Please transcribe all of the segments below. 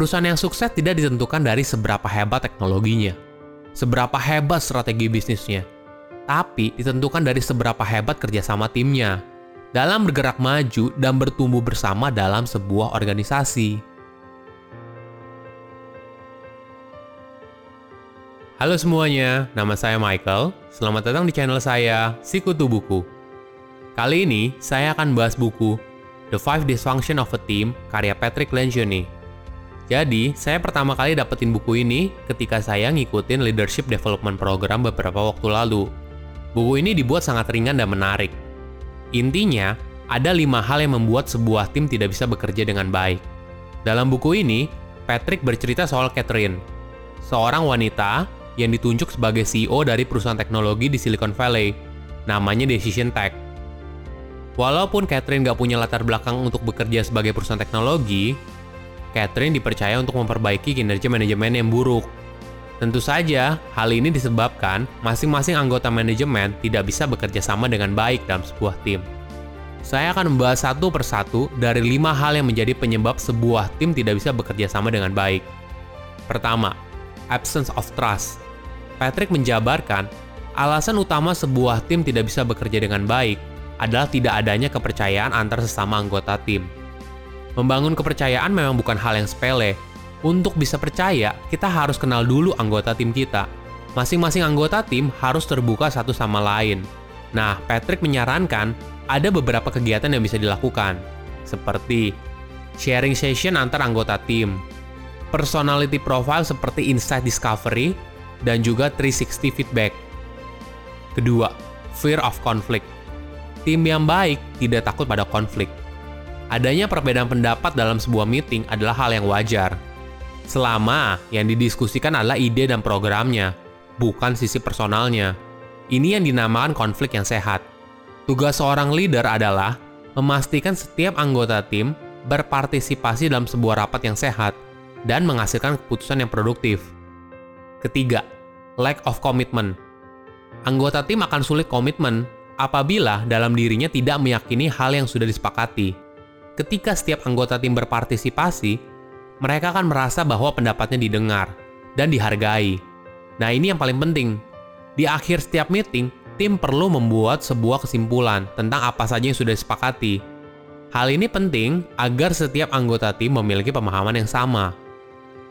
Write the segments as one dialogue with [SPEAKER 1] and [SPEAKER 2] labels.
[SPEAKER 1] Perusahaan yang sukses tidak ditentukan dari seberapa hebat teknologinya, seberapa hebat strategi bisnisnya, tapi ditentukan dari seberapa hebat kerjasama timnya dalam bergerak maju dan bertumbuh bersama dalam sebuah organisasi. Halo semuanya, nama saya Michael. Selamat datang di channel saya, Sikutu Buku. Kali ini, saya akan bahas buku The Five Dysfunction of a Team karya Patrick Lencioni jadi, saya pertama kali dapetin buku ini ketika saya ngikutin Leadership Development Program beberapa waktu lalu. Buku ini dibuat sangat ringan dan menarik. Intinya, ada lima hal yang membuat sebuah tim tidak bisa bekerja dengan baik. Dalam buku ini, Patrick bercerita soal Catherine, seorang wanita yang ditunjuk sebagai CEO dari perusahaan teknologi di Silicon Valley, namanya Decision Tech. Walaupun Catherine gak punya latar belakang untuk bekerja sebagai perusahaan teknologi, Catherine dipercaya untuk memperbaiki kinerja manajemen yang buruk. Tentu saja, hal ini disebabkan masing-masing anggota manajemen tidak bisa bekerja sama dengan baik dalam sebuah tim. Saya akan membahas satu persatu dari lima hal yang menjadi penyebab sebuah tim tidak bisa bekerja sama dengan baik. Pertama, absence of trust. Patrick menjabarkan, alasan utama sebuah tim tidak bisa bekerja dengan baik adalah tidak adanya kepercayaan antar sesama anggota tim. Membangun kepercayaan memang bukan hal yang sepele. Untuk bisa percaya, kita harus kenal dulu anggota tim kita. Masing-masing anggota tim harus terbuka satu sama lain. Nah, Patrick menyarankan ada beberapa kegiatan yang bisa dilakukan, seperti sharing session antar anggota tim, personality profile seperti insight discovery, dan juga 360 feedback. Kedua, fear of conflict. Tim yang baik tidak takut pada konflik. Adanya perbedaan pendapat dalam sebuah meeting adalah hal yang wajar. Selama yang didiskusikan adalah ide dan programnya, bukan sisi personalnya. Ini yang dinamakan konflik yang sehat. Tugas seorang leader adalah memastikan setiap anggota tim berpartisipasi dalam sebuah rapat yang sehat dan menghasilkan keputusan yang produktif. Ketiga, lack of commitment. Anggota tim akan sulit komitmen apabila dalam dirinya tidak meyakini hal yang sudah disepakati ketika setiap anggota tim berpartisipasi, mereka akan merasa bahwa pendapatnya didengar dan dihargai. Nah, ini yang paling penting. Di akhir setiap meeting, tim perlu membuat sebuah kesimpulan tentang apa saja yang sudah disepakati. Hal ini penting agar setiap anggota tim memiliki pemahaman yang sama.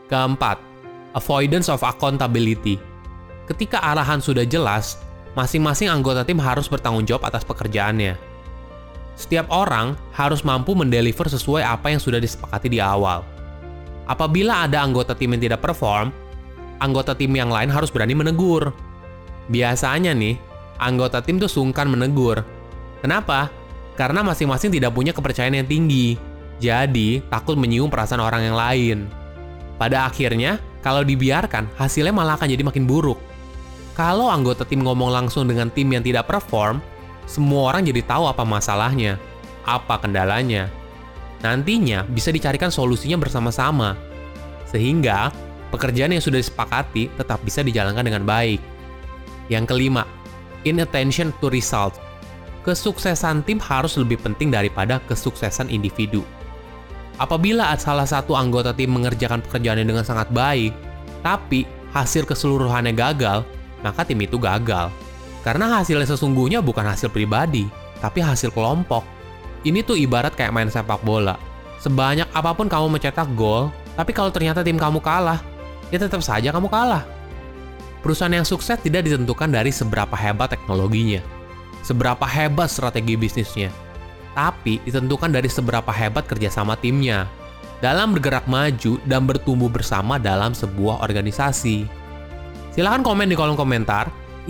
[SPEAKER 1] Keempat, avoidance of accountability. Ketika arahan sudah jelas, masing-masing anggota tim harus bertanggung jawab atas pekerjaannya. Setiap orang harus mampu mendeliver sesuai apa yang sudah disepakati di awal. Apabila ada anggota tim yang tidak perform, anggota tim yang lain harus berani menegur. Biasanya nih, anggota tim tuh sungkan menegur. Kenapa? Karena masing-masing tidak punya kepercayaan yang tinggi. Jadi, takut menyinggung perasaan orang yang lain. Pada akhirnya, kalau dibiarkan, hasilnya malah akan jadi makin buruk. Kalau anggota tim ngomong langsung dengan tim yang tidak perform, semua orang jadi tahu apa masalahnya, apa kendalanya. Nantinya bisa dicarikan solusinya bersama-sama, sehingga pekerjaan yang sudah disepakati tetap bisa dijalankan dengan baik. Yang kelima, inattention to result. Kesuksesan tim harus lebih penting daripada kesuksesan individu. Apabila salah satu anggota tim mengerjakan pekerjaannya dengan sangat baik, tapi hasil keseluruhannya gagal, maka tim itu gagal. Karena hasilnya sesungguhnya bukan hasil pribadi, tapi hasil kelompok. Ini tuh ibarat kayak main sepak bola. Sebanyak apa pun kamu mencetak gol, tapi kalau ternyata tim kamu kalah, ya tetap saja kamu kalah. Perusahaan yang sukses tidak ditentukan dari seberapa hebat teknologinya, seberapa hebat strategi bisnisnya, tapi ditentukan dari seberapa hebat kerjasama timnya dalam bergerak maju dan bertumbuh bersama dalam sebuah organisasi. Silahkan komen di kolom komentar